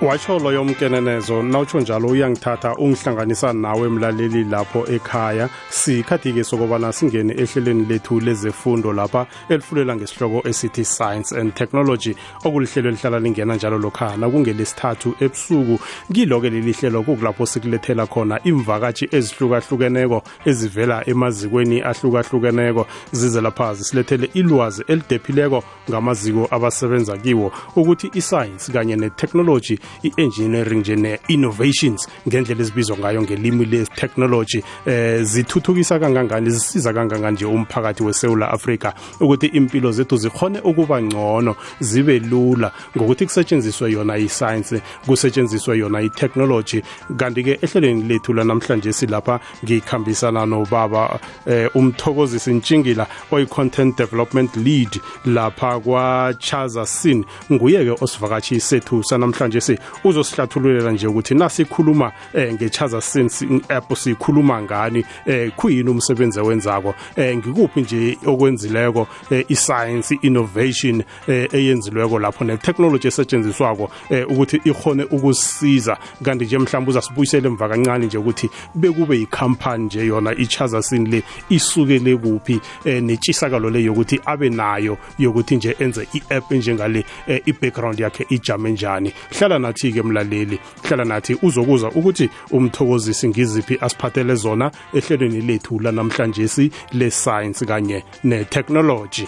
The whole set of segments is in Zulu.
watsho loyo mkenenezo nawutsho njalo uyangithatha ungihlanganisa nawe mlaleli lapho ekhaya. Sikhathi-ke sokobana singene ehlelweni lethu lezefundo lapha elifulela ngesihloko esithi science and technology. Okulihlelo elihlala lingena njalo lokhana kungelesithathu ebusuku. Kilo-ke leli hlelo kukulapho sikulethela khona imvakatshi ezihlukahlukeneko ezivela emazikweni ahlukahlukeneko. Zize lapha zisilethele ilwazi elidephileko ngamaziko abasebenza kiwo ukuthi isayensi kanye netechnology i-engineering nje ne-innovations ngendlela ezibizwa ngayo ngelimi le-technology eh zithuthukisa kangangani zisiza kangangani nje umphakathi wesewula afrika ukuthi impilo zethu zikhone ukuba ngcono zibe lula. Ngokuthi kusetshenziswe yona i-science kusetshenziswe yona i-technology kanti-ke ehlelweni lethu lanamhlanje silapha ngikhambisana nobaba eh, umthokozisi ntshingila oyi-content development lead lapha kwachaza sin nguye-ke osivakatshi sethu sanamhlanje si uzosihlathululela nje ukuthi nasikhuluma eh, ngechaza sense app sikhuluma ngani eh kuyini umsebenzi owenzako eh ngikuphi nje okwenzileko eh, iscience innovation eh, eyenzilweko lapho netechnology esetshenziswako eh, ukuthi ikhone ukusisiza kanti nje mhlawumbe uzasibuyisela emva kancane nje ukuthi bekube yikhampani nje yona ichaza sin le isukele kuphi eh, netshisakalo le yokuthi abe nayo yokuthi nje enze i-app njengale eh, i-background yakhe ijame njani. Hlala nathi-ke mlaleli hlala nathi uzokuza ukuthi umthokozisi ngiziphi asiphathele zona ehlelweni lethu lanamhlanje si le-science kanye ne-technology.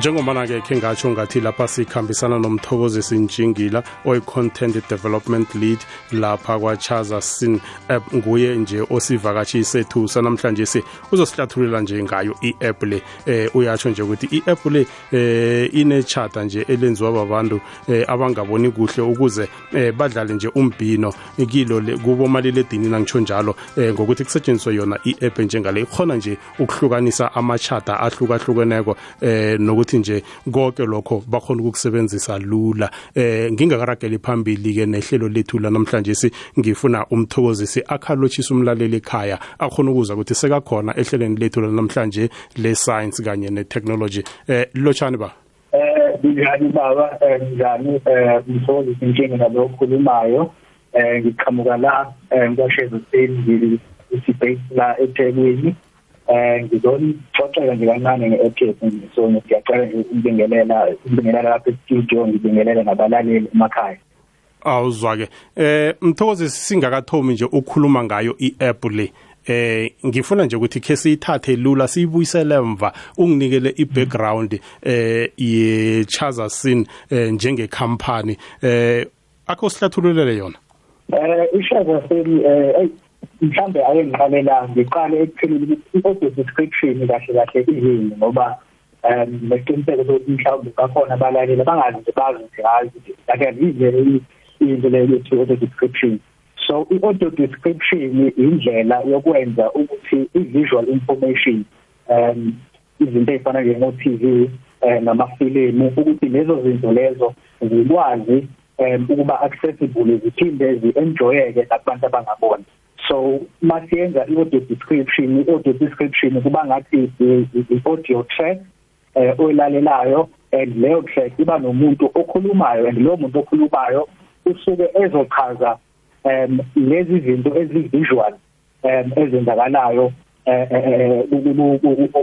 Njengobana-ke khe ngatsho ngathi lapha sikhambisana nomthokozisi njingila oyi-content development lead lapha kwachaza sin app nguye nje osivakatshi sethu sanamhlanje si uzosihlathululela nje ngayo i-app le. Eh uyatsho nje ukuthi i-app le eh inechata nje elenziwa babantu eh abangaboni kuhle ukuze eh badlale nje umbhino kilo kubo maliledinini angitsho njalo eh ngokuthi kusetshenziswe yona i-app njengale ikhona nje ukuhlukanisa amachata ahlukahlukeneko eh nokuthi nje konke lokho bakhona ukukusebenzisa lula. Eh ngingakarageli phambili ke nehlelo lethu la namhlanje si ngifuna umthokozisi akhalotshisa umlaleli ekhaya akhona ukuza ukuthi sekakhona ehlelweni lethu la namhlanje le science kanye ne technology eh lotshani ba? Eh njani baba njani eh umthokozisi inkinga nalo okhulumayo. Eh ngiqhamuka la ngiyasheza seni ngisi-base la eThekwini. Eh ngizonixoxela nje kancane nge-APS so ngiyacela nje ukubingelela ukubingelela lapha e-studio ngibingelele nabalaleli emakhaya. Awuzwa-ke. Eh mthokozi singakathomi nje ukukhuluma ngayo i-app le. Eh ngifuna nje ukuthi ke siyithathe lula siyibuyisele emva unginikele i-background eh ye-chaza sin eh, njengekhampani. Eh akho sihlathululele yona? Eh i-chaza sin eh mhlambe ake ngiqalela ngiqale ekupheleni i-audio description kahle kahle izini ngoba um nesiqiniseko sokuthi mhlawumbe bakhona abalaleli abangazi nje bazi ukuthi hayi ukuthi ake yizele into leyo yethi audio description. So i-audio description indlela yokwenza ukuthi i-visual information um izinto ezifana njengo-TV eh namafilimu ukuthi lezo zinto lezo zikwazi um ukuba accessible ziphinde zi-enjoyeke nakubantu abangabona so masiyenza i-audio description i-audio description kuba ngathi i-audio track eh oyilalelayo and leyo track iba nomuntu okhulumayo and lo muntu okhulumayo usuke ezochaza um lezi zinto ezivisual um ezenzakalayo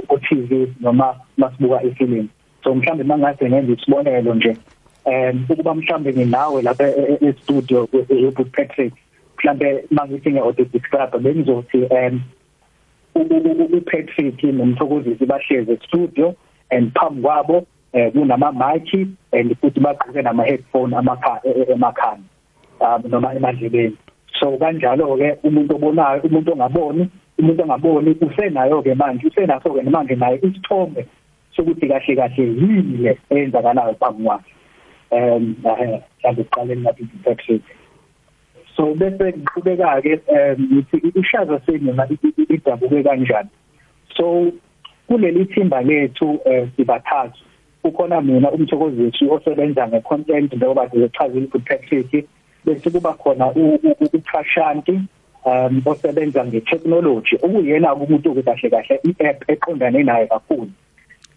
ku TV noma masibuka ifilimu. So mhlambe mangase ngenza isibonelo nje um ukuba mhlambe nginawe lapha e studio with Patrick mhlambe mangithi nge-audio describer bengizothi um uPatrick nomthokozisi bahleze e-studio and phambi kwabo eh kunama mic and futhi bagqoke nama headphone emakhanda um noma emadlebeni. So kanjalo ke umuntu obonayo umuntu ongaboni umuntu ongaboni usenayo ke manje usenaso ke manje naye isithombe sokuthi kahle kahle yini le eyenzakalayo phambi kwakhe. Um eh mhlawumbe uqale ngathi Patrick so bese ngiqhubeka ke ngithi ishaza senu idabuke kanjani. So kuleli thimba lethu sibathathu. Ukhona mina umthokozisi osebenza ngecontent njengoba sizochazile ku-practice bese kuba khona uTrashanti um osebenza ngetechnology. Okuyena umuntu kahle kahle i-app eqondane naye kakhulu.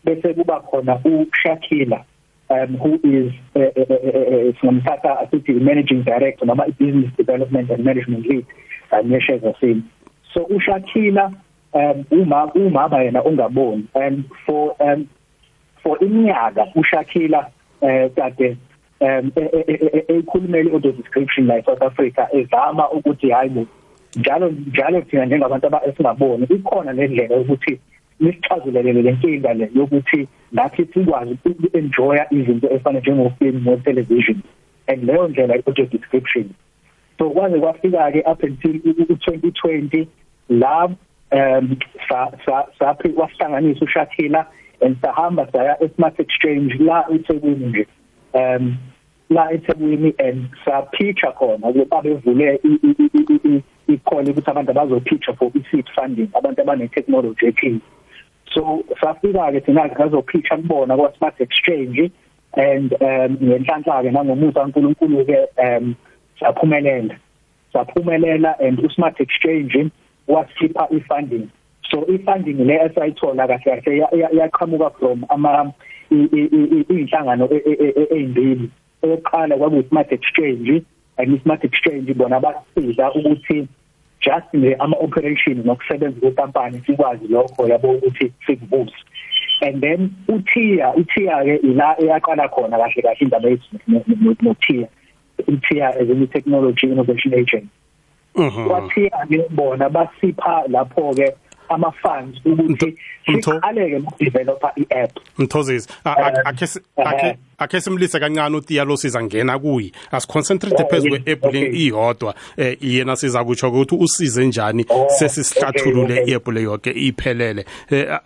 Bese kuba khona uShakila um who is singamthatha asithi managing director noma i-business development and management lead ngeshares asim so uShakila um uma uma bayena ungaboni and for um for iminyaka uShakila eh kade um ekhulumela auto description la South Africa ezama ukuthi hayi njalo njalo thina njengabantu abasingaboni ikhona lendlela ukuthi nisichazulele le nkinga le yokuthi nathi sikwazi uku-enjoya izinto efana njengofilm no-television. And leyo ndlela i-audio description. So kwaze kwafika-ke up until u-2020 la um wasihlanganisa ushakila and sahamba saya e-smart exchange la eThekwini nje. Um la eThekwini and sapitcha khona ukuba bevule ikhole ukuthi abantu abazopitcha for i-seed funding abantu abane technology ekhini so safika ke thina ngazopitcha kubona kwa smart exchange and um ngenhlanhla ke nangomusa uNkulunkulu ke um saphumelela. Saphumelela and usmart exchange wasipha ifunding. So ifunding le esayithola kahle kahle yaqhamuka from ama inhlangano ezimbili oqala kwaku smart exchange and smart exchange bona basiza ukuthi just nje ama operation nokusebenza kwenkampani sikwazi lokho yabo ukuthi sikubuse and then uThia uThia ke ila eyaqala khona kahle kahle indaba yethu noThia uThia as a technology innovation agent. Mhm wathi ake bona basipha lapho ke ama funds ukuthi siqaleke ukudevelopa i-app. Mthozisi akhe akhe simlise kancane utiya lo sizangena kuyi asiconcentrate phezulu kwe-app le iyodwa. Eh yena siza kutsho ukuthi usize njani oh, sesisihlathulule i-app le yonke iphelele. Eh,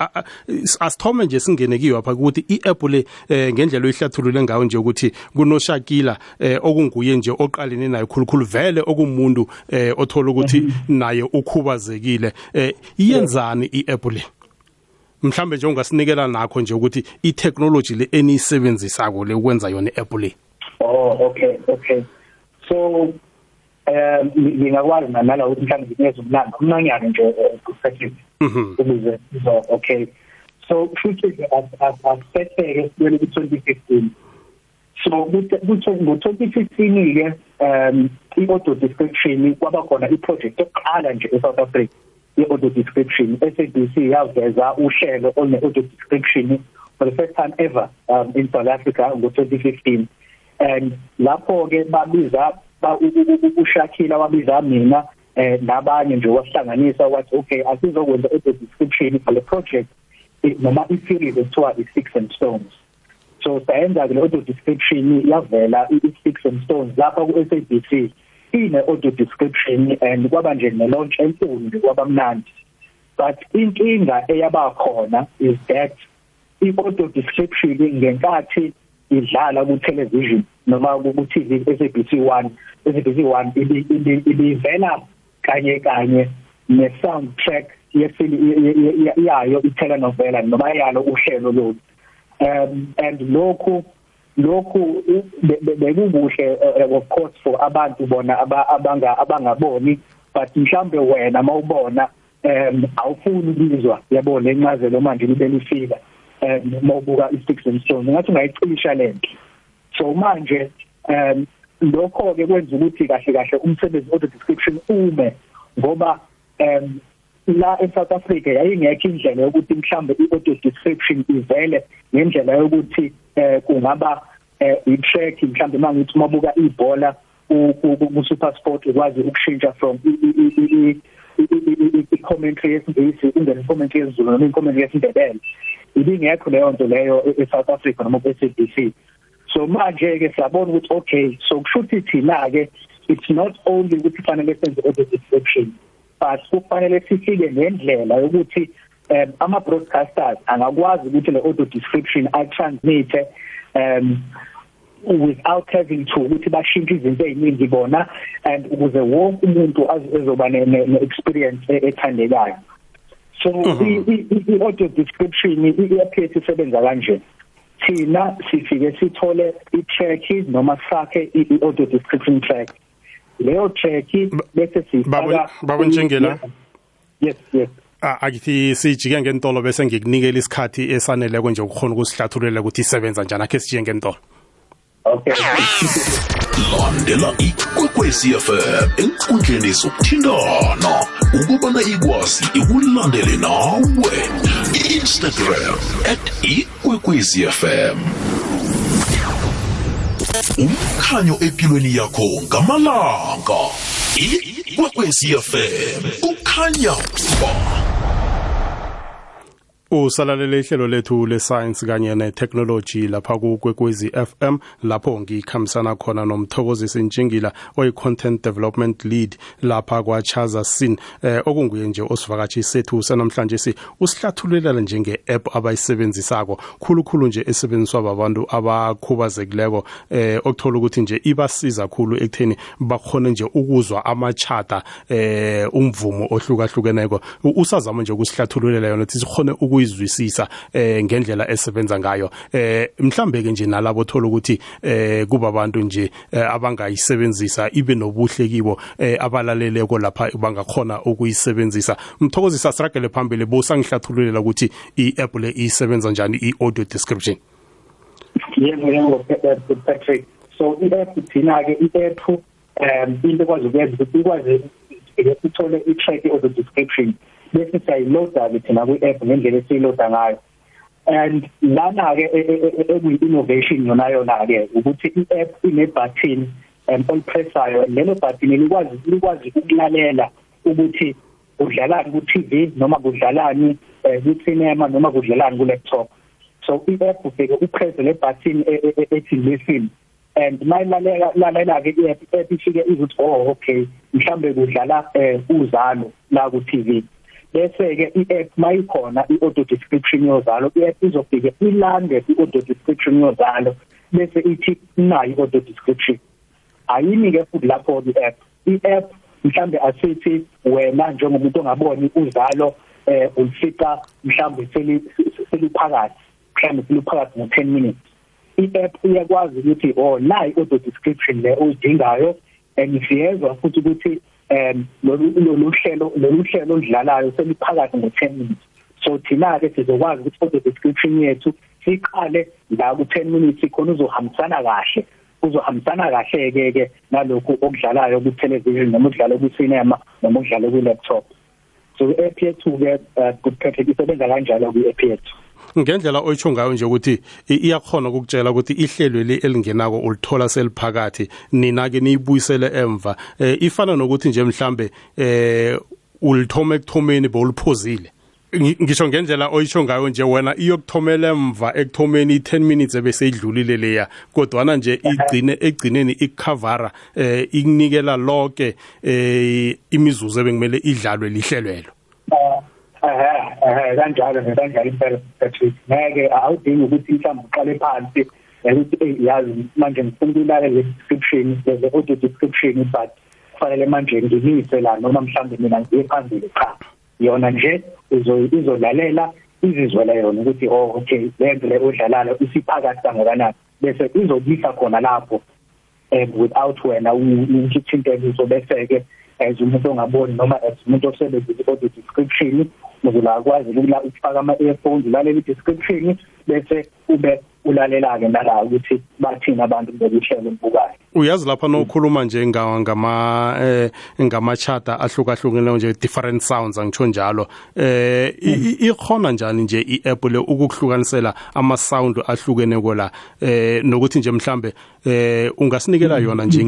asithome nje singene kiyo apha ukuthi i-app le eh, ngendlela oyihlathulule ngayo nje ukuthi kunoshakila eh, okunguye nje oqalene nayo khulukhulu vele okumuntu othola ukuthi mm-hmm. naye ukhubazekile. Iyenzani i-app le mhlambe nje ungasinikela nakho nje ukuthi i-technology le eniyisebenzisako le ukwenza yona i-app le? Oh okay okay. So um ngingakwazi nala ukuthi mhlawumbe nginikeze umlando umnanyana nje perspective. Mhm. ukuze so okay. So futhi asiphethe kwele ku-2015 so ngo-2015 ke um i-auto description kwaba khona i-project yokuqala nje e-South Africa. I-audio description SABC yaveza uhlelo one audio description for the first time ever um, in South Africa ngo2015 and lapho ke babiza ushakila wabiza mina eh nabanye nje wasihlanganisa wathi okay asizokwenza audio description for the project noma i-series ekuthiwa i-six and stones. So sayenza ke le audio description yavela i-six and stones lapha ku SABC ine audio description and kwaba nje ne launch enkulu nje kwabamnandi but inkinga eyaba khona is that i-audio description ngenkathi idlala ku television noma ku TV SABC1 SABC1 ibivela kanye kanye ne soundtrack yayo i-telenovela noma yalo uhlelo lo um and lokhu lokhu bekubuhle eh, of course for abantu bona abanga abangaboni but mhlambe wena mawubona em awufuni ukuzwa yabona incazelo manje libe lifika em mawubuka i-sticks and stones ngathi ungayicisha lento so manje em lokho ke kwenza ukuthi kahle kahle umsebenzi auto description ume ngoba em la eSouth Africa yayingekho indlela yokuthi mhlambe i-audio description ivele ngendlela yokuthi eh kungaba eh i-track mhlambe mangithi mabuka ibhola ku Super Sport ukwazi ukushintsha from i-commentary yesingisi ungene i-commentary yesiZulu noma i-commentary yesindebele. Ibingekho leyo nto leyo e-South Africa noma ku-SABC so manje ke siyabona ukuthi okay so kushuthi thina ke it's not only ukuthi fanele senze audio description. But kufanele sifike ngendlela yokuthi um ama broadcasters angakwazi ukuthi le audio description ay transmit um without having to ukuthi bashintshe izinto eziningi bona and ukuze wonke umuntu azoba ne experience ethandekayo. So i audio description iyaphethe isebenza kanje. Thina sifike sithole i-track noma sakhe i-audio description track. Leyo track bese sifaka baba njengela yes yes. Akithi sijike ngentolo bese ngikunikela isikhathi esaneleko nje ukukhona ukusihlathululela ukuthi isebenza njani akhe sijike ngentolo okay. Landela ikwekwezi fm enkundleni zokuthindana. Ukubana ikwazi ikulandele nawe. Instagram at ikwekwezi fm umkhanyo empilweni yakho ngamalanga. Ikwekwezi fm kukhanya. ba usalalele ihlelo lethu le-science kanye ne-technology lapha kukwekwezi FM lapho ngikhambisana khona nomthokozisi ntshingila oyi-content development lead lapha kwachaza sin eh, okunguye nje osivakatshi sethu sanamhlanje si usihlathululela njenge-app abayisebenzisako khulukhulu nje esebenziswa babantu abakhubazekileko eh, okuthola ukuthi nje ibasiza khulu ekutheni bakhone nje ukuzwa amachata eh, umvumo ohlukahlukeneko. Usazama nje ukusihlathululela yona ukuthi sikhone ukuyi ukuyizwisisa eh ngendlela esebenza ngayo. Eh mhlambe ke nje nalabo thola ukuthi eh kuba abantu nje eh, abangayisebenzisa ibe nobuhle kibo eh abalaleleko lapha bangakhona ukuyisebenzisa. Mthokozisa siragele phambili. Bosangihlathululela ukuthi i-app le isebenza njani i-audio description. Yebo yebo Patrick. So i-app thina ke i-app um into ekwazi ukwenza ukuthi ikwazi ithole i-track audio description. Bese siyayiloada ke thina kwi-app ngendlela esiyiloada ngayo. And lana ke ekuyi innovation yona yona ke ukuthi i-app ine button um olipressayo lelo button likwazi likwazi ukulalela ukuthi udlalani ku TV noma kudlalani ku cinema noma kudlalani ku laptop so i-app ufike upress le button ethi listen. And mayilalela lalela ke i-app ifike izuthi oh okay mhlambe kudlala uzalo la ku TV bese ke i-app mayikhona i-audio description yozalo i-app izofike ilande i-audio description yozalo bese ithi nayo i-audio description. Ayini ke futhi lapho i-app? I-app mhlambe asithi wena njengomuntu ongaboni uzalo eh ulifica mhlambe seliphakathi mhlambe seliphakathi ngo10 minutes. I-app iyakwazi ukuthi oh la i-audio description le uyidingayo and siyezwa futhi ukuthi um lolu hlelo lolu hlelo oludlalayo seliphakathi ngo10 minutes. So thina ke sizokwazi ukuthi audio description yethu siqale la ku10 minutes khona uzohambisana kahle uzohambisana kahle ke ke nalokho okudlalayo ku television noma udlala ku cinema noma udlala ku laptop so i-app yethu ke kuphethe isebenza kanjalo ku-app yethu. Ngendlela oyitsho ngayo nje ukuthi iyakhona ukukutshela ukuthi ihlelo le elingenako ulithola seliphakathi. Nina ke niyibuyisele emva. Eh, ifana nokuthi nje mhlambe eh ulithoma ekuthomeni bowuliphozile. Ngisho ngendlela oyitsho ngayo nje wena iyokuthomela emva ekuthomeni i10 minutes ebese idlulile leya. Kodwana nje igcine egcineni ikukhavara eh ikunikela lonke eh imizuzu ebekumele idlalwe lihlelwelo. Eh kanjalo kanjalo impela Patrick. Ngeke awudingi ukuthi mhlawumbe uqale phansi ukuthi yazi manje ngifuna ukulalela le description le audio description but kufanele manje ngimise la noma mhlawumbe mina ngiye phambili cha. Yona nje uzolalela izizwela yona ukuthi oh okay lento le odlalayo isiphakathi kangakanani. Bese izobisa khona lapho eh without wena ukithinteliso bese ke as umuntu ongaboni noma as umuntu osebenzisa audio description uzula akwazi ukufaka ama-earphones ulalela i-description bese ube ulalela ke nala ukuthi bathini abantu bekuhlelo mbukayo uyazi lapha nokhuluma nje ngama eh ngamachata ahlukahlukeneyo nje different sounds angitsho njalo. Eh ikhona njani nje i-app le ukuhlukanisela ama sound ahlukene kola eh nokuthi nje mhlambe eh ungasinikela yona nje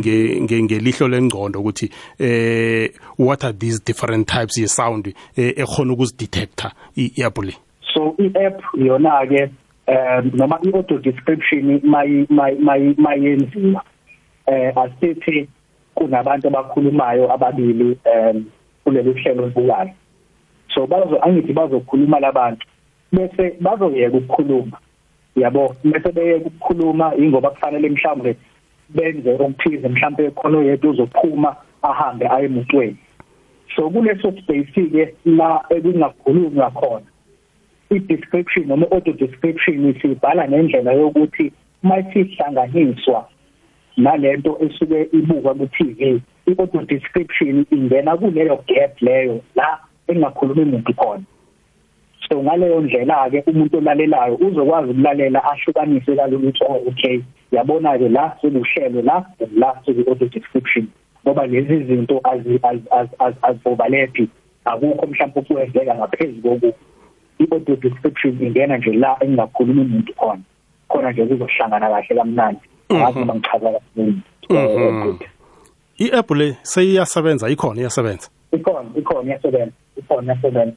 ngelihlo lengcondo ukuthi eh what are these different types ye sound ekhona ukuzidetector i-app le? So i-app yona ke um noma i-audio description mayenziwa eh asithi kunabantu abakhulumayo ababili um kuleli hlelo olubukayo. So bazo angithi bazokhuluma labantu bese bazoyeka ukukhuluma. Yabo bese beyeka ukukhuluma ingoba kufanele mhlawumbe benze okuthize mhlawumbe khona oyedwa uzophuma ahambe aye emotweni. So kuleso space ke la ekungakhulunywa khona. I-description noma auto description sibhala ngendlela yokuthi mayisihlanganiswa nalento esuke ibukwa ku TV i-auto description ingena kuleyo gap leyo la engakhulumi umuntu khona so ngaleyo ndlela ke umuntu olalelayo uzokwazi ukulalela ahlukanise kalulu ukuthi oh okay yabona ke la sekuhlelo la la seku-auto description ngoba lezi zinto azibobalephi akukho mhlawumbe ukuwenzeka ngaphezulu koku i-audio description ingena nje la engingakhuluma umuntu khona. Khona nje kuzohlangana kahle kamnandi. Ngathi noma ngichaza kahle i-app le seyiyasebenza ikhona iyasebenza? Ikhona ikhona iyasebenza ikhona iyasebenza.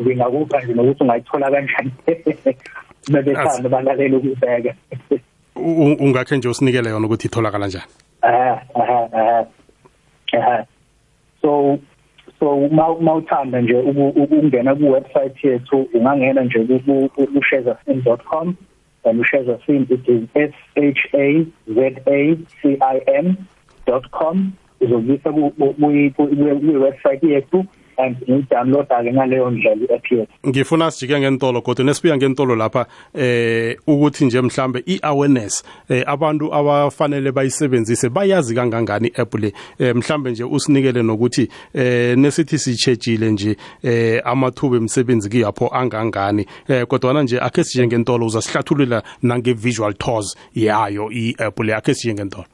Ngingakupha nje nokuthi ungayithola kanjani. Bebethanda balalela ukubheka. Ungakhe nje usinikele yona ukuthi itholakala njani? Aha aha. Aha. So so mawuthanda nje ukungena ku website yethu ungangena nje ku sharezasim.com and usharezasim it is s h a z a c i m.com uzobisa ku website yethu and ngidownloada ke ngaleyo ndlela i-app yethu ngifuna sijike ngentolo kodwa nesifika ngentolo lapha eh ukuthi nje mhlambe i-awareness eh, abantu abafanele bayisebenzise bayazi kangangani i-app le. Eh, mhlambe nje usinikele nokuthi eh nesithi sichejile nje eh amathuba emsebenzi kuyapho angangani. Eh kodwa nje akhe sije ngentolo uzasihlathulula nange visual tours yayo i-app le akhe sije ngentolo.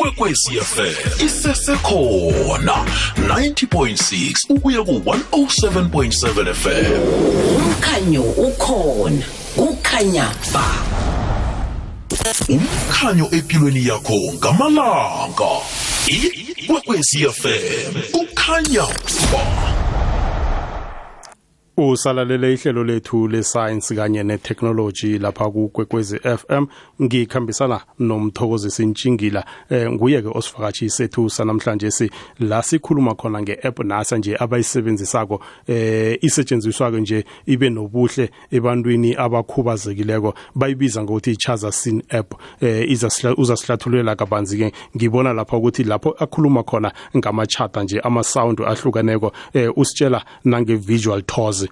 Ikwekwecfm isesekhona 90.6 ukuya ku-107.7 fm umkhanyo ukhona kukhanya ba. Umkhanyo empilweni yakho ngamalanga. Ikwekwecfm kukhanya ba. Usalalele ihlelo lethu le-science kanye ne-technology lapha kukwekwezi FM ngikhambisana nomthokozisi ntshingila eh, nguye-ke osivakatshi sethu sanamhlanje si. La sikhuluma khona nge-app nasa nje abayisebenzisako eh isetshenziswa-ke nje ibe nobuhle ebantwini abakhubazekileko. Bayibiza ngokuthi i-chaza sin app eh uzasihlathululela kabanzi-ke. Ngibona lapha ukuthi lapho akhuluma khona ngamachata nje ama-sound ahlukaneko eh usitshela nange-visual tours.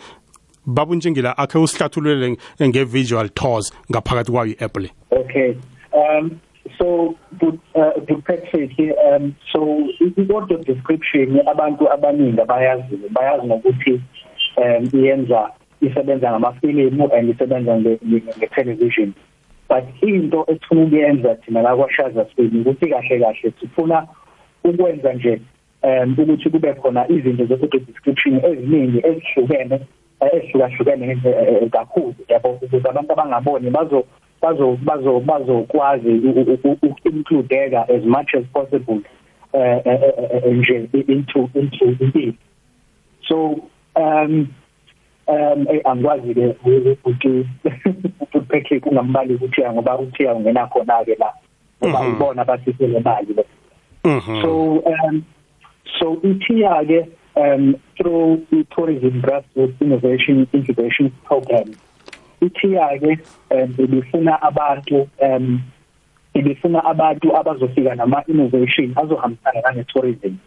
Babunjengila akhe usihlathululele nge-visual tours ngaphakathi kwayo i-app le okay um so uh, Patrick um so i-audio description abantu abaningi abayazi bayazi ngokuthi um iyenza isebenza ngamafilimu and isebenza nge-television but into esifuna ukuyenza thina la kwashaza sini ukuthi kahle kahle sifuna ukwenza nje um ukuthi kube khona izinto ze-audio description eziningi ezihlukene ehlukahlukene kakhulu yabo ukuze abantu abangaboni bazo bazo bazo bazokwazi ukuincludeka as much as possible nje into into into. So um um angikwazi ke ukuthi ukuthi kungambali ukuthi ngoba uthi ungena khona ke la ngoba ubona basisele mali so um so ithiya ke um, through the Tourism Grassroots Innovation Incubation Program. Ithiya-ke um, ibifuna abantu um, ibifuna abantu abazofika nama-innovation azohambisana nane-tourism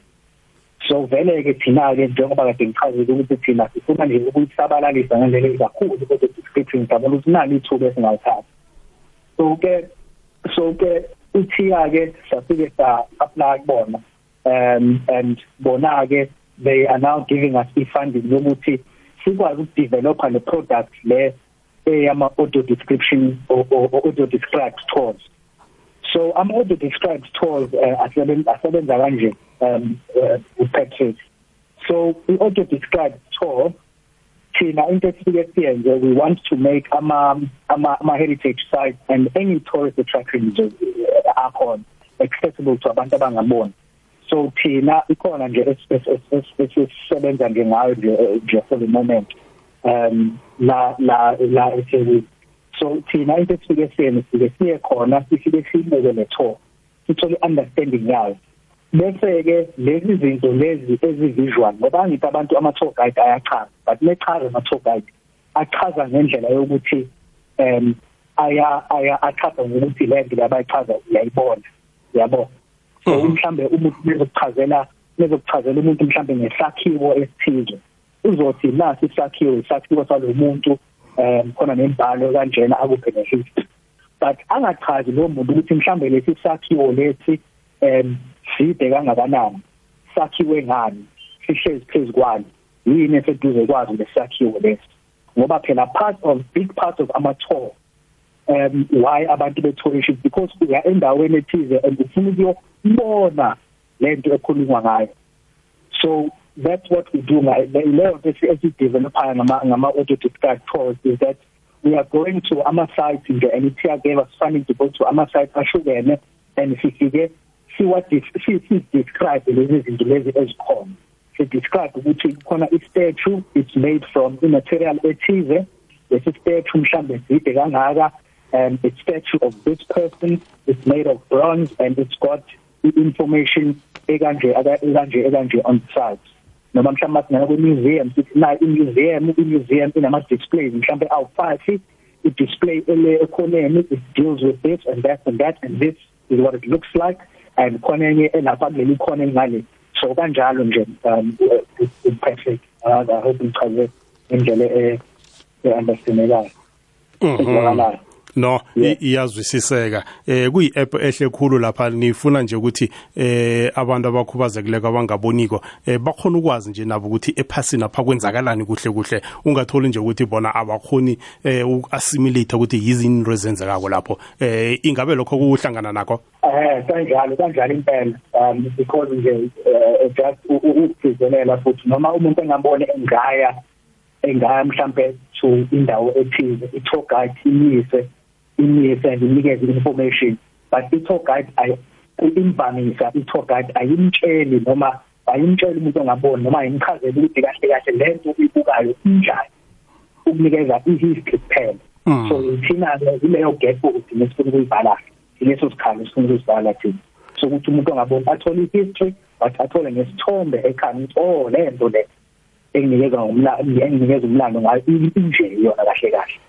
so vele-ke thina-ke njengoba kade ngichazile ukuthi thina sifuna nje ukuyisabalalisa ngendlela kakhulu kodwa description ngiyabona ukuthi nali ithuba esingalithatha so-ke so-ke ithiya-ke safike sa-apply kubona um and bona-ke they are now giving us i-funding yokuthi sikwazi ukudevelopa le product le eyama audio description or, audio described tours. So ama audio described tours uh, asebenza kanje um uh, package so the audio described tour thina into esifike siyenze we want to make ama ama, ama heritage sites and any tourist attractions uh, akhona accessible to abantu abangaboni so thina ikhona nje esisebenza nje ngayo nje nje for the moment um la la la eThekwini. So thina into esifike siyene sifike siye khona sifike sibuke le tour sithole understanding yayo. Bese ke lezi zinto lezi ezivisual ngoba ngithi abantu ama tour guide ayachaza but nechaza ama tour guide achaza ngendlela yokuthi um aya aya achaza ukuthi le nto abayichaza uyayibona yabo so Mhm. mhlambe umuntu bezokuchazela bezokuchazela umuntu mhlambe ngesakhiwo esithize uzothi nasi isakhiwo isakhiwo salomuntu um khona nembhalo kanjena akuphe nehistory but angachazi lo muntu ukuthi mhlambe lesi sakhiwo lesi um side kangakanani sakhiwe ngani sihlezi phezukwani yini eseduze kwazo lesakhiwo lesi ngoba phela part of big part of ama tour um why abantu betourism because uya endaweni ethize and ufuna ukuyobona lento ekhulunywa ngayo. So that's what we do leyo nto esidevelopayo ngama ngama audio described tours is that we are going to ama sites nje and Tia gave us funding to go to ama sites ahlukene and sifike see what this see see describe lezi zinto lezi ezikhona. She describe ukuthi khona i statue it's made from material ethize. Lesi statue mhlambe side kangaka and it's statue of this person it's made of bronze and it's got information ekanje ekanje ekanje on the side noma mhlawumbe singena ku museum sithi na i museum i museum inama displays mhlawumbe awu 5 i display ele ekhoneni it deals with this and that and that and this is what it looks like and khona enye elapha kuleli khona engale so kanjalo nje um it's perfect uh, i hope ngichaze indlela eh understandekayo ezwakalayo no i- iyazwisiseka. Eh kuyi app ehle khulu lapha nifuna nje ukuthi eh abantu abakhubazekileko abangaboniko eh bakhona ukwazi nje nabo ukuthi ephasini apha kwenzakalani kuhle kuhle. Ungatholi nje ukuthi bona abakhoni eh uassimilate ukuthi yizini into ezenzekako lapho. Eh ingabe lokho kuhlangana nakho? Eh kanjalo kanjalo impela. Um because nje eh, just ukugcizelela futhi noma umuntu engabone engaya engaya mhlambe to indawo ethize i-tour guide imise imise and inikeze information but i-tour guide ay imvamisa i-tour guide ayimtsheli noma ayimtsheli umuntu ongaboni noma ayimchazeli ukuthi kahle kahle lento uyibukayo injani ukunikeza i-history kuphela. Mm. so thina ileyo gap ukuthi nesifuna ukuyibhala leso sikhalo sifuna ukuyibhala thina. So ukuthi umuntu ongaboni athole i-history but athole nesithombe ekhaya ukuthi oh lento le enginikeza ngomlando enginikeza umlando ngayo inje yona kahle kahle.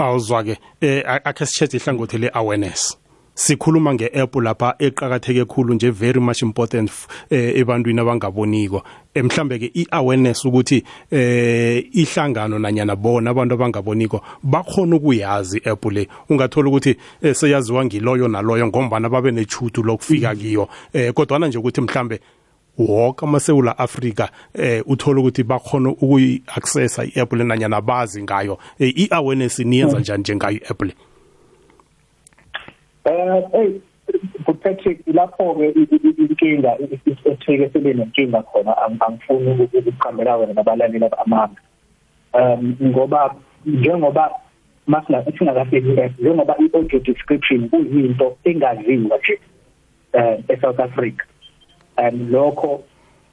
Awuzwa-ke eh a- akhe sichethe ihlangothi le-awareness. Sikhuluma nge-app lapha eqakatheke khulu nje very much important eh, ebantwini abangaboniko. Eh, mhlambe-ke i-awareness ukuthi eh ihlangano nanyana bona abantu abangaboniko bakhona ukuyazi i-app le. Ungathola ukuthi eh, seyaziwa ngiloyo naloyo ngombana babe nechutu lokufika kiyo. Eh kodwana nje ukuthi mhlambe woke amasewula afrika eh uthola ukuthi bakhona ukuyi-accessa i-app le nanyana bazi ngayo. Eh, i-awareness niyenza njani njengayo i-app le eh hey Patrick lapho ke inkinga esifike sibe nenkinga khona ang- angifuni ukuqhambela wena nabalaleli abamanga um ngoba njengoba masina singakafiki njengoba i-audio description kuyinto engaziwa nje eh eSouth Africa. Um lokho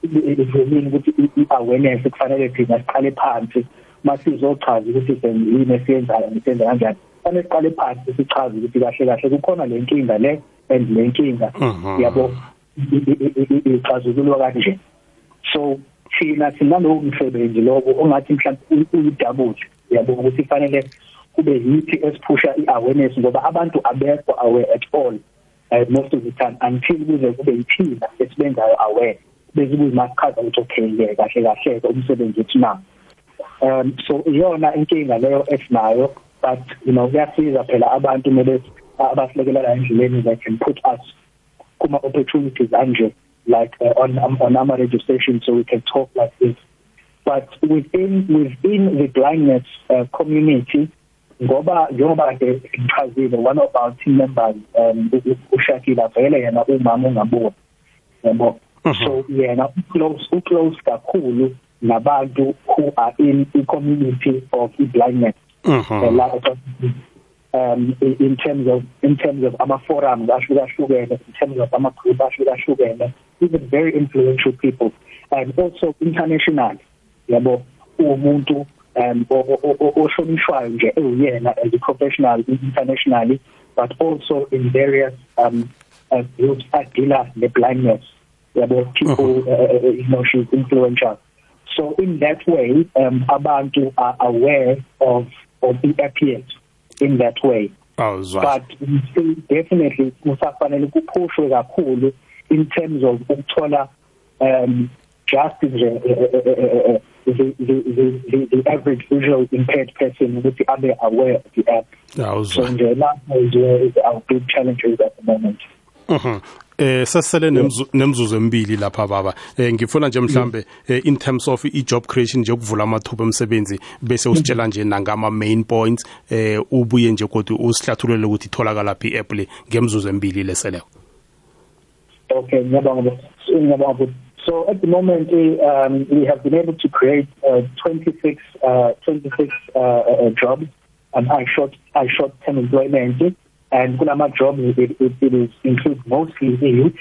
ivumile ukuthi i-awareness kufanele thina siqale phansi. Masizochaza ukuthi senzini esiyenzayo ngisenza kanjani fanele siqale phansi sichaze ukuthi kahle kahle kukhona le nkinga le and le nkinga. Mhm. yabo ixazululwa kanje. So thina sinalowo msebenzi lobo ongathi mhlawumbe uyidabule yabo ukuthi fanele kube yithi esiphusha i-awareness ngoba abantu abekho aware at all. Uh, most of the time until kuze kube yithina esibenzayo aware bese kuyimachaza ukuthi okay ke kahle kahle ke umsebenzi wethu na? Um so iyona inkinga leyo esinayo but you know kuyasiza phela abantu mebe abasilekelela endleleni that can put us kuma opportunities anje like uh, on on our radio station so we can talk like this. But within within the blindness uh, community ngoba njengoba ke ngichazile one of our team members um ushakila vele yena umama ungaboni yabo? So yena close close kakhulu nabantu who are in the community of blindness. Mhm. um in terms of in terms of ama forums ahlukahlukene in terms of ama group ahlukahlukene even very influential people. And also international yabo? Umuntu um oshonishwayo nje ewuyena as a professional internationally but also in various um uh, groups that deal with blindness. Yabo people uh-huh. uh, uh, you know she's influential so in that way um abantu are aware of of the appearance in that way. Awuzwa but still definitely kusafanele kuphushwe kakhulu in terms of ukuthola um just nje the the the the average visual impaired person ukuthi abe aware of the app awuzwa so nje lapho is where is our big challenges at the moment Mhm. Eh sasele nemzuzu emibili lapha baba. Eh ngifuna nje mhlambe in terms of i job creation nje ukuvula amathuba emsebenzi bese usitshela nje nangama main points eh ubuye nje kodwa usihlathulele ukuthi itholakala phi app le ngemzuzu emibili lesele. Okay, ngiyabonga. Ngiyabonga. So at the moment, um, we have been able to create uh, 26, uh, 26 uh, uh, jobs, and I short, I short term employment. and kulama jobs it, it, it is includes mostly youth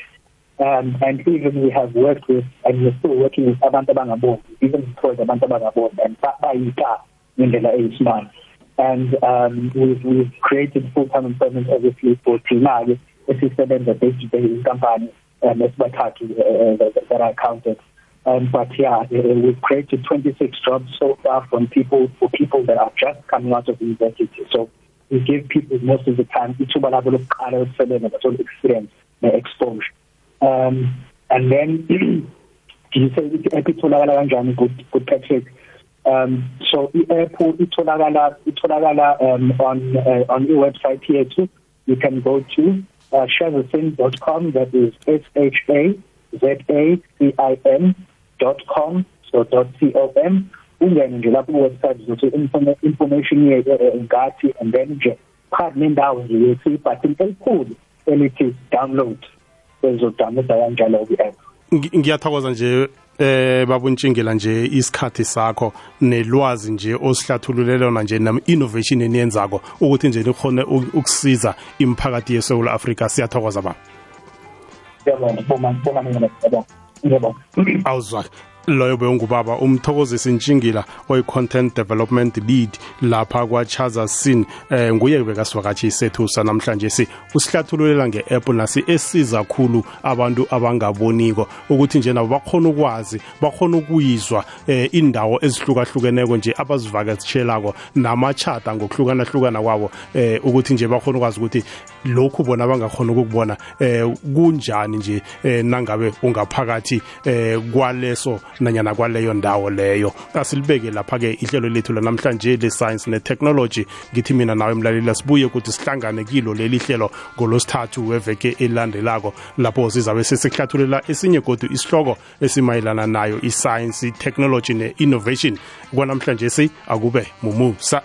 um, and even we have worked with and we're still working with abantu abangaboni even employed abantu abangaboni and bayika ngendlela eyisimanga and um, we've, we've created full-time employment obviously for thina-ke the day-to-day inkampani esibathathu uh, that are counted. Um, but yeah, uh, we've created 26 jobs so far from people for people that are just coming out of university. So we give people most of the time ithuba labo lokuqala ukusebenza bathola experience ne-exposure um and then do you say ukuthi app itholakala kanjani good Patrick? Um so i-app um on uh, on your website yethu you can go to uh, shazasin.com that is s h a z a c i n.com so .com. Ungene nje lapho kuwebsite uzothi information ye ngathi and then nje phakathi nendawo nje yethi ibutton elikhulu elithi download ezodownloada kanjalo i-app. Ngiyathokoza nje eh babuntshingela nje isikhathi sakho nelwazi nje osihlathululelona nje nam innovation eniyenzako ukuthi nje nikhone ukusiza imphakathi yeSouth Africa siyathokoza ba Yabona boma boma mina yabona awuzwa loyo bewungubaba umthokozisi ntshingila oyi-content development lead lapha kwachaza sin eh nguye bekasivakatshi sethu sanamhlanje. Si usihlathululela nge-app nasi esiza khulu abantu abangaboniko ukuthi nje nabo bakhona ukwazi bakhona ukuyizwa eh indawo ezihlukahlukeneko nje abazivakatshelago namachata ngokuhlukana-hlukana kwabo eh ukuthi nje bakhona ukwazi ukuthi lokhu bona abangakhona ukukubona eh kunjani nje eh nangabe ungaphakathi eh kwaleso nanyana kwaleyo ndawo leyo. Asilibeke lapha-ke ihlelo lethu lanamhlanje le-science ne-technology. Ngithi mina nawe mlaleli sibuye ukuthi sihlangane kilo leli hlelo ngolosithathu weveke elandelako lapho sizabe sesihlathululela esinye godu isihloko esimayelana nayo i-science i-technology ne-innovation. Kwanamhlanje si akube mumusa.